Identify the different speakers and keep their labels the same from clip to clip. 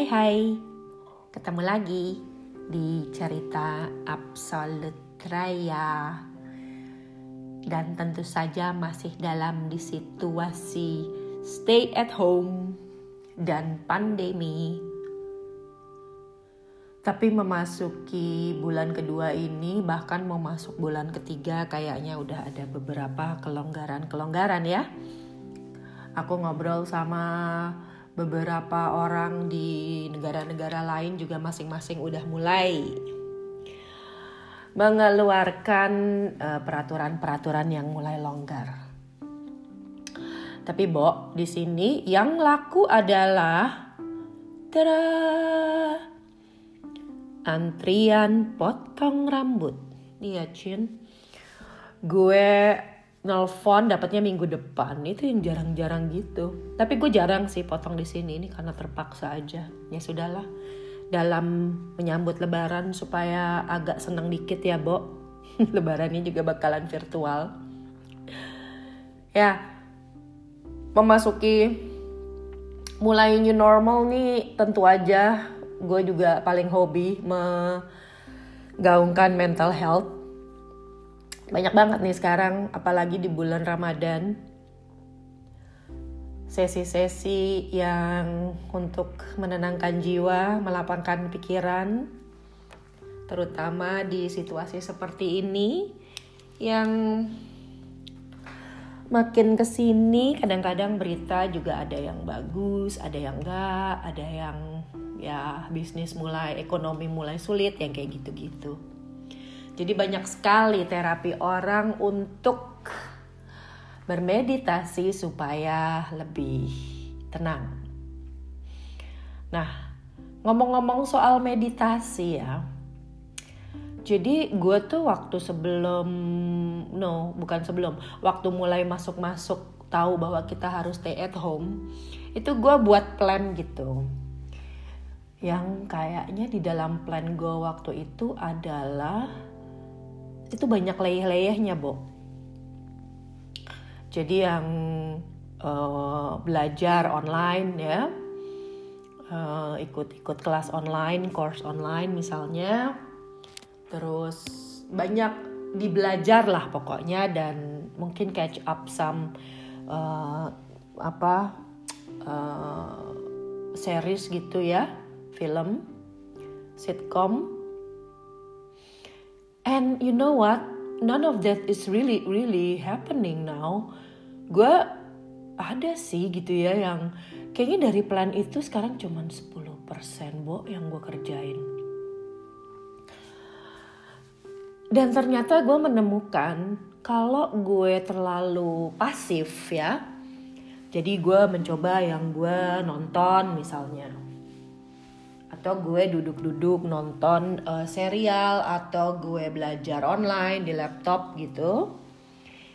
Speaker 1: Hai hai, ketemu lagi di cerita Absolute Raya Dan tentu saja masih dalam di situasi stay at home dan pandemi. Tapi memasuki bulan kedua ini bahkan mau masuk bulan ketiga kayaknya udah ada beberapa kelonggaran-kelonggaran ya. Aku ngobrol sama beberapa orang di negara-negara lain juga masing-masing udah mulai mengeluarkan uh, peraturan-peraturan yang mulai longgar. Tapi Bo, di sini yang laku adalah tada antrian potong rambut. Iya, Cin. Gue nelfon dapatnya minggu depan. Itu yang jarang-jarang gitu. Tapi gue jarang sih potong di sini ini karena terpaksa aja. Ya sudahlah. Dalam menyambut lebaran supaya agak seneng dikit ya, Bo. Lebarannya juga bakalan virtual. Ya. Memasuki mulai new normal nih tentu aja gue juga paling hobi menggaungkan mental health. Banyak banget nih sekarang, apalagi di bulan Ramadan. Sesi-sesi yang untuk menenangkan jiwa, melapangkan pikiran, terutama di situasi seperti ini yang makin ke sini kadang-kadang berita juga ada yang bagus, ada yang enggak, ada yang ya bisnis mulai ekonomi mulai sulit yang kayak gitu-gitu. Jadi banyak sekali terapi orang untuk bermeditasi supaya lebih tenang. Nah, ngomong-ngomong soal meditasi ya. Jadi gue tuh waktu sebelum, no bukan sebelum, waktu mulai masuk-masuk tahu bahwa kita harus stay at home, itu gue buat plan gitu yang kayaknya di dalam plan gue waktu itu adalah itu banyak leyeh-leyehnya, Bo. Jadi yang uh, belajar online ya, uh, ikut-ikut kelas online, course online misalnya, terus banyak dibelajar lah pokoknya dan mungkin catch up some uh, apa uh, series gitu ya film, sitcom. And you know what? None of that is really really happening now. Gue ada sih gitu ya yang kayaknya dari plan itu sekarang cuma 10% Bo yang gue kerjain. Dan ternyata gue menemukan kalau gue terlalu pasif ya. Jadi gue mencoba yang gue nonton misalnya atau gue duduk-duduk nonton uh, serial atau gue belajar online di laptop gitu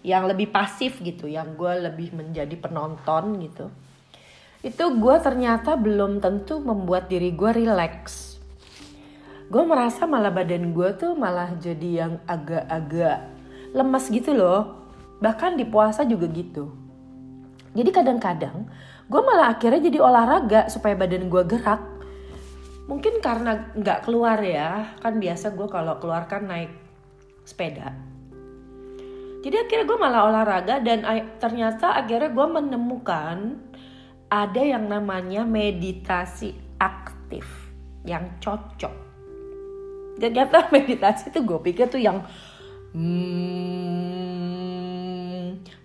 Speaker 1: yang lebih pasif gitu yang gue lebih menjadi penonton gitu itu gue ternyata belum tentu membuat diri gue relax. Gue merasa malah badan gue tuh malah jadi yang agak-agak lemes gitu loh. Bahkan di puasa juga gitu. Jadi kadang-kadang gue malah akhirnya jadi olahraga supaya badan gue gerak mungkin karena nggak keluar ya. Kan biasa gue kalau keluar kan naik sepeda. Jadi akhirnya gue malah olahraga dan ternyata akhirnya gue menemukan ada yang namanya meditasi aktif yang cocok. Ternyata meditasi itu gue pikir tuh yang hmm,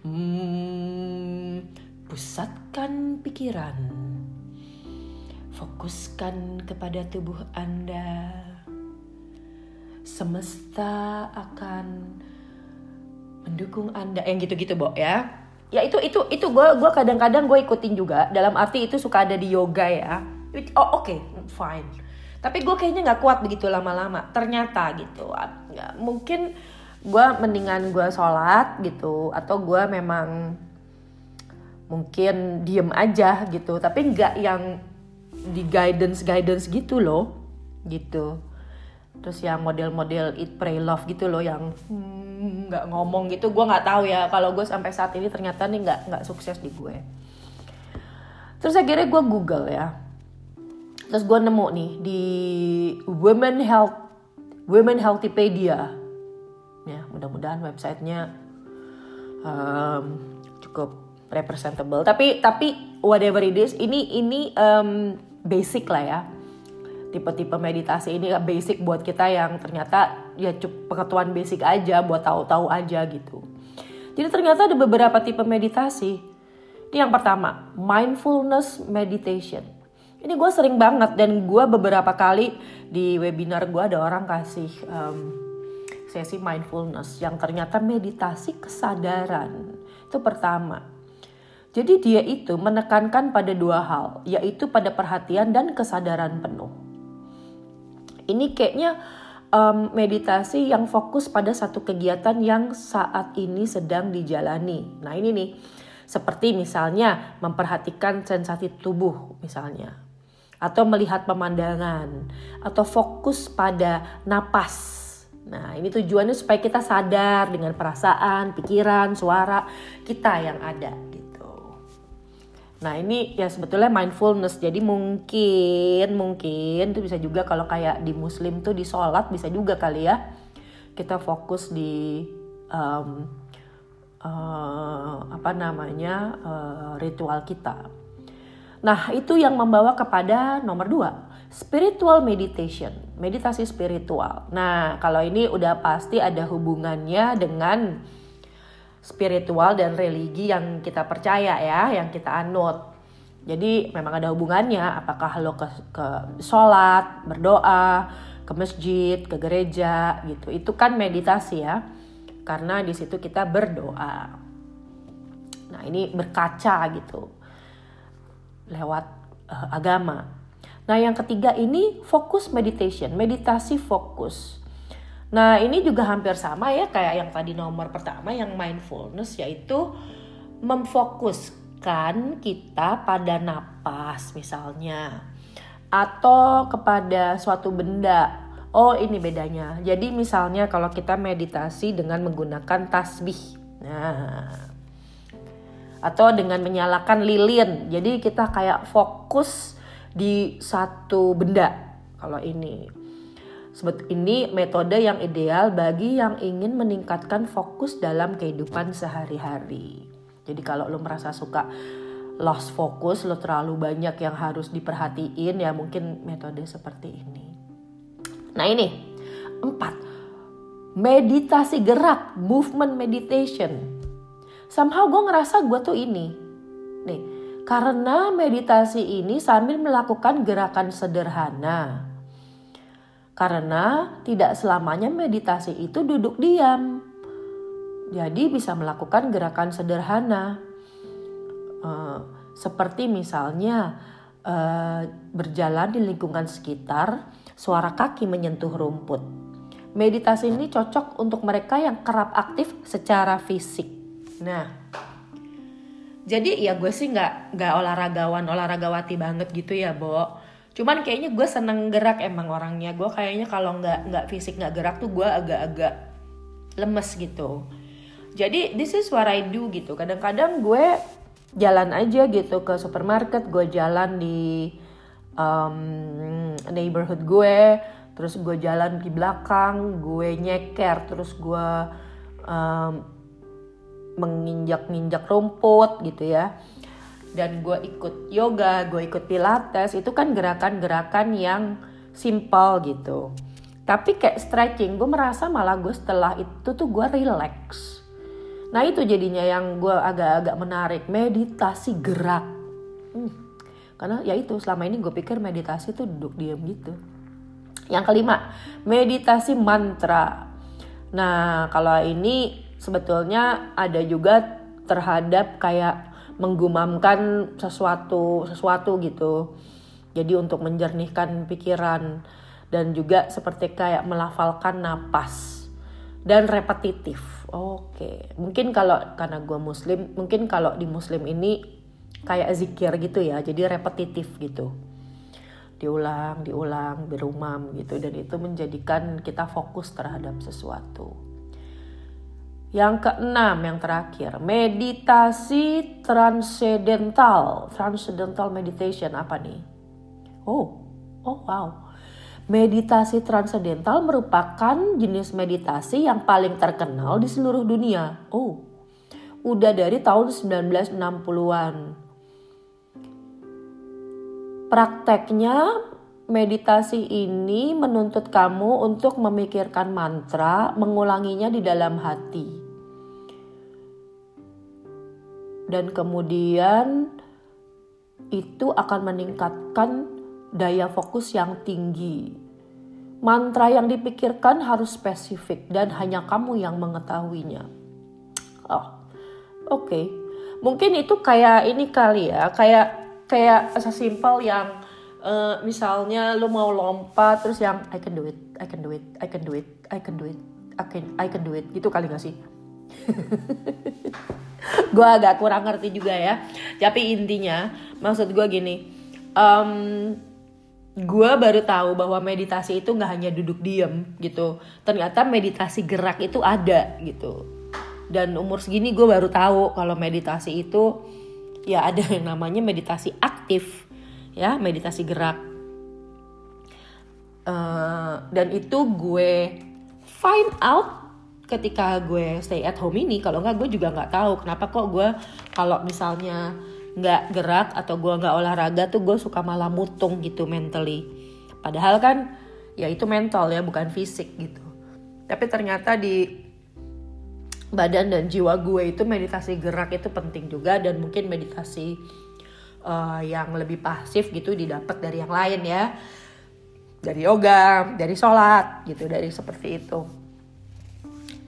Speaker 1: hmm, pusatkan pikiran Fokuskan kepada tubuh Anda. Semesta akan mendukung Anda. Yang gitu-gitu, Bo, ya. Ya itu itu itu gue gua kadang-kadang gue ikutin juga. Dalam arti itu suka ada di yoga ya. Oh oke, okay, fine. Tapi gue kayaknya nggak kuat begitu lama-lama. Ternyata gitu. Mungkin gue mendingan gue sholat gitu atau gue memang mungkin diem aja gitu tapi nggak yang di guidance guidance gitu loh. Gitu. Terus yang model-model eat pray love gitu loh yang hmm, nggak hmm, ngomong gitu. Gue nggak tahu ya kalau gue sampai saat ini ternyata nih nggak nggak sukses di gue. Terus akhirnya gue google ya. Terus gue nemu nih di Women Health Women Healthypedia. Ya mudah-mudahan websitenya um, cukup representable. Tapi tapi whatever it is ini ini um, basic lah ya. Tipe-tipe meditasi ini basic buat kita yang ternyata ya cukup pengetahuan basic aja buat tahu-tahu aja gitu. Jadi ternyata ada beberapa tipe meditasi. Ini yang pertama mindfulness meditation. Ini gue sering banget dan gue beberapa kali di webinar gue ada orang kasih um, sesi mindfulness yang ternyata meditasi kesadaran. Itu pertama jadi dia itu menekankan pada dua hal yaitu pada perhatian dan kesadaran penuh. Ini kayaknya um, meditasi yang fokus pada satu kegiatan yang saat ini sedang dijalani. Nah ini nih. Seperti misalnya memperhatikan sensasi tubuh misalnya. Atau melihat pemandangan. Atau fokus pada napas. Nah, ini tujuannya supaya kita sadar dengan perasaan, pikiran, suara kita yang ada. Nah, ini ya sebetulnya mindfulness. Jadi mungkin mungkin itu bisa juga kalau kayak di muslim tuh di sholat bisa juga kali ya. Kita fokus di um, uh, apa namanya uh, ritual kita Nah, itu yang membawa kepada nomor dua, spiritual meditation, meditasi spiritual. Nah, kalau ini udah pasti ada hubungannya dengan spiritual dan religi yang kita percaya ya, yang kita anut. Jadi memang ada hubungannya, apakah lo ke, ke sholat, berdoa, ke masjid, ke gereja gitu. Itu kan meditasi ya, karena di situ kita berdoa. Nah ini berkaca gitu lewat uh, agama. Nah, yang ketiga ini fokus meditation, meditasi fokus. Nah, ini juga hampir sama ya kayak yang tadi nomor pertama yang mindfulness yaitu memfokuskan kita pada napas misalnya atau kepada suatu benda. Oh, ini bedanya. Jadi misalnya kalau kita meditasi dengan menggunakan tasbih. Nah, atau dengan menyalakan lilin. Jadi kita kayak fokus di satu benda. Kalau ini sebut ini metode yang ideal bagi yang ingin meningkatkan fokus dalam kehidupan sehari-hari. Jadi kalau lo merasa suka lost focus, lo terlalu banyak yang harus diperhatiin ya mungkin metode seperti ini. Nah ini empat meditasi gerak, movement meditation somehow gue ngerasa gue tuh ini nih karena meditasi ini sambil melakukan gerakan sederhana karena tidak selamanya meditasi itu duduk diam. Jadi bisa melakukan gerakan sederhana. Uh, seperti misalnya uh, berjalan di lingkungan sekitar suara kaki menyentuh rumput. Meditasi ini cocok untuk mereka yang kerap aktif secara fisik. Nah, jadi ya gue sih nggak nggak olahragawan olahragawati banget gitu ya, Bo. Cuman kayaknya gue seneng gerak emang orangnya. Gue kayaknya kalau nggak nggak fisik nggak gerak tuh gue agak-agak lemes gitu. Jadi this is what I do gitu. Kadang-kadang gue jalan aja gitu ke supermarket, gue jalan di um, neighborhood gue, terus gue jalan di belakang, gue nyeker, terus gue um, menginjak-injak rumput gitu ya dan gue ikut yoga, gue ikut pilates, itu kan gerakan-gerakan yang simple gitu. Tapi kayak stretching, gue merasa malah gue setelah itu tuh gue relax. Nah itu jadinya yang gue agak-agak menarik, meditasi gerak. Hmm. Karena ya itu selama ini gue pikir meditasi tuh duduk diam gitu. Yang kelima, meditasi mantra. Nah kalau ini sebetulnya ada juga terhadap kayak menggumamkan sesuatu sesuatu gitu. Jadi untuk menjernihkan pikiran dan juga seperti kayak melafalkan napas dan repetitif. Oke, mungkin kalau karena gue muslim, mungkin kalau di muslim ini kayak zikir gitu ya, jadi repetitif gitu. Diulang, diulang, berumam gitu dan itu menjadikan kita fokus terhadap sesuatu. Yang keenam, yang terakhir, meditasi transcendental. Transcendental meditation apa nih? Oh, Oh wow. Meditasi transendental merupakan jenis meditasi yang paling terkenal di seluruh dunia. Oh, udah dari tahun 1960-an. Prakteknya meditasi ini menuntut kamu untuk memikirkan mantra, mengulanginya di dalam hati. Dan kemudian itu akan meningkatkan daya fokus yang tinggi. Mantra yang dipikirkan harus spesifik dan hanya kamu yang mengetahuinya. Oh, oke. Okay. Mungkin itu kayak ini kali ya, kayak kayak sesimpel yang uh, misalnya lu mau lompat terus yang I can do it, I can do it, I can do it, I can do it, I can I can do it gitu kali gak sih? gue agak kurang ngerti juga ya. Tapi intinya maksud gue gini, um, gue baru tahu bahwa meditasi itu nggak hanya duduk diem gitu. Ternyata meditasi gerak itu ada gitu. Dan umur segini gue baru tahu kalau meditasi itu ya ada yang namanya meditasi aktif ya meditasi gerak. Uh, dan itu gue find out ketika gue stay at home ini kalau nggak gue juga nggak tahu kenapa kok gue kalau misalnya nggak gerak atau gue nggak olahraga tuh gue suka malah mutung gitu mentally. Padahal kan ya itu mental ya bukan fisik gitu. Tapi ternyata di badan dan jiwa gue itu meditasi gerak itu penting juga dan mungkin meditasi uh, yang lebih pasif gitu didapat dari yang lain ya. Dari yoga dari sholat gitu dari seperti itu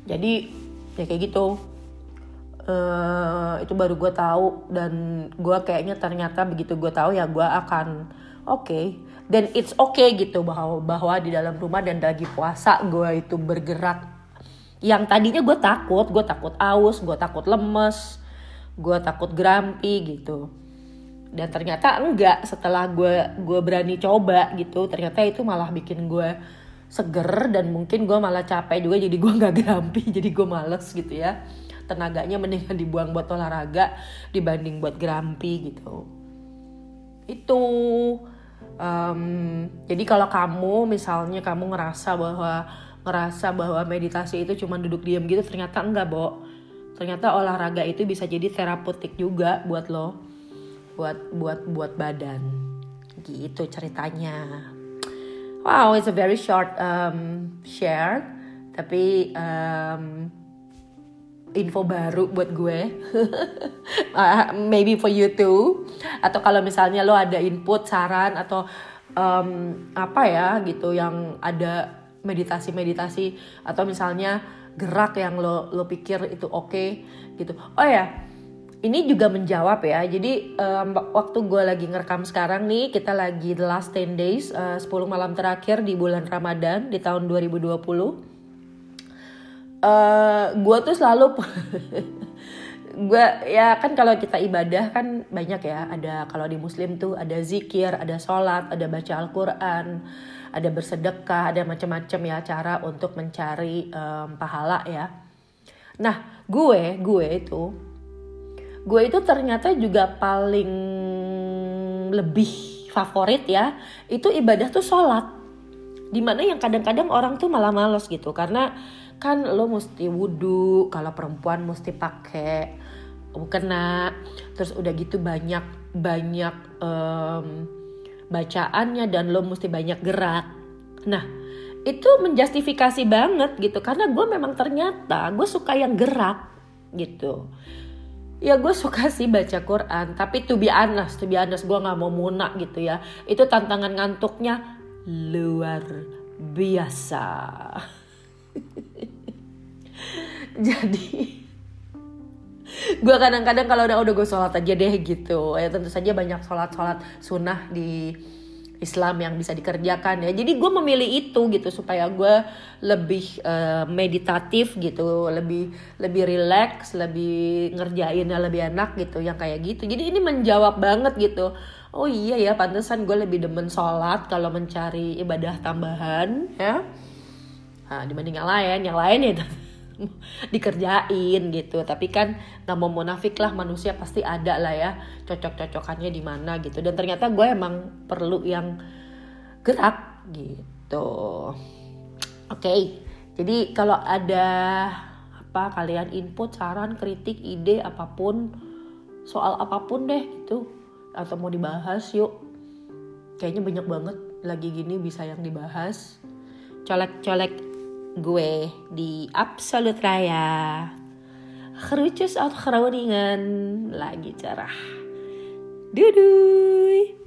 Speaker 1: jadi ya kayak gitu. Uh, itu baru gue tahu dan gue kayaknya ternyata begitu gue tahu ya gue akan oke. Okay. dan it's okay gitu bahwa bahwa di dalam rumah dan lagi puasa gue itu bergerak. Yang tadinya gue takut gue takut aus gue takut lemes gue takut grumpy gitu. Dan ternyata enggak setelah gue gue berani coba gitu ternyata itu malah bikin gue seger dan mungkin gue malah capek juga jadi gue nggak grumpy jadi gue males gitu ya. Tenaganya mendingan dibuang buat olahraga dibanding buat grumpy gitu. Itu um, jadi kalau kamu misalnya kamu ngerasa bahwa ngerasa bahwa meditasi itu cuma duduk diam gitu ternyata enggak bo. Ternyata olahraga itu bisa jadi terapeutik juga buat lo buat buat buat badan. Gitu ceritanya wow it's a very short um, share. Tapi um, info baru buat gue. Uh, maybe for you too. Atau kalau misalnya lo ada input saran atau um, apa ya gitu yang ada meditasi meditasi atau misalnya gerak yang lo lo pikir itu oke okay, gitu. Oh ya ini juga menjawab ya. Jadi um, waktu gue lagi ngerekam sekarang nih kita lagi the last 10 days uh, 10 malam terakhir di bulan Ramadan di tahun 2020 uh, eh, gue tuh selalu gue ya kan kalau kita ibadah kan banyak ya. Ada kalau di muslim tuh ada zikir ada sholat ada baca Al-Quran ada bersedekah ada macam-macam ya cara untuk mencari um, pahala ya. Nah gue gue itu gue itu ternyata juga paling lebih favorit ya itu ibadah tuh sholat. Di mana yang kadang-kadang orang tuh malah males gitu karena kan lo mesti wudhu kalau perempuan mesti pakai kena terus udah gitu banyak banyak um, bacaannya dan lo mesti banyak gerak. Nah itu menjustifikasi banget gitu karena gue memang ternyata gue suka yang gerak gitu ya gue suka sih baca Quran tapi to be honest to honest gue nggak mau munak gitu ya. Itu tantangan ngantuknya luar biasa. Jadi gue kadang-kadang kalau udah udah gue sholat aja deh gitu. Ya tentu saja banyak sholat-sholat sunnah di Islam yang bisa dikerjakan ya. Jadi gue memilih itu gitu supaya gue lebih uh, meditatif gitu lebih lebih relax lebih ngerjainnya lebih enak gitu yang kayak gitu. Jadi ini menjawab banget gitu. Oh iya ya pantesan gue lebih demen sholat kalau mencari ibadah tambahan ya. Nah, dibanding yang lain. Yang lain ya dikerjain gitu. Tapi kan nggak mau munafik lah manusia pasti ada lah ya cocok-cocokannya di mana gitu. Dan ternyata gue emang perlu yang gerak gitu. Oke jadi kalau ada apa kalian input saran kritik ide apa pun soal apa pun deh gitu atau mau dibahas yuk. Kayaknya banyak banget lagi gini bisa yang dibahas. Colek-colek gue di Absolute Raya. Kerucus atau Groningen lagi cerah. Duduy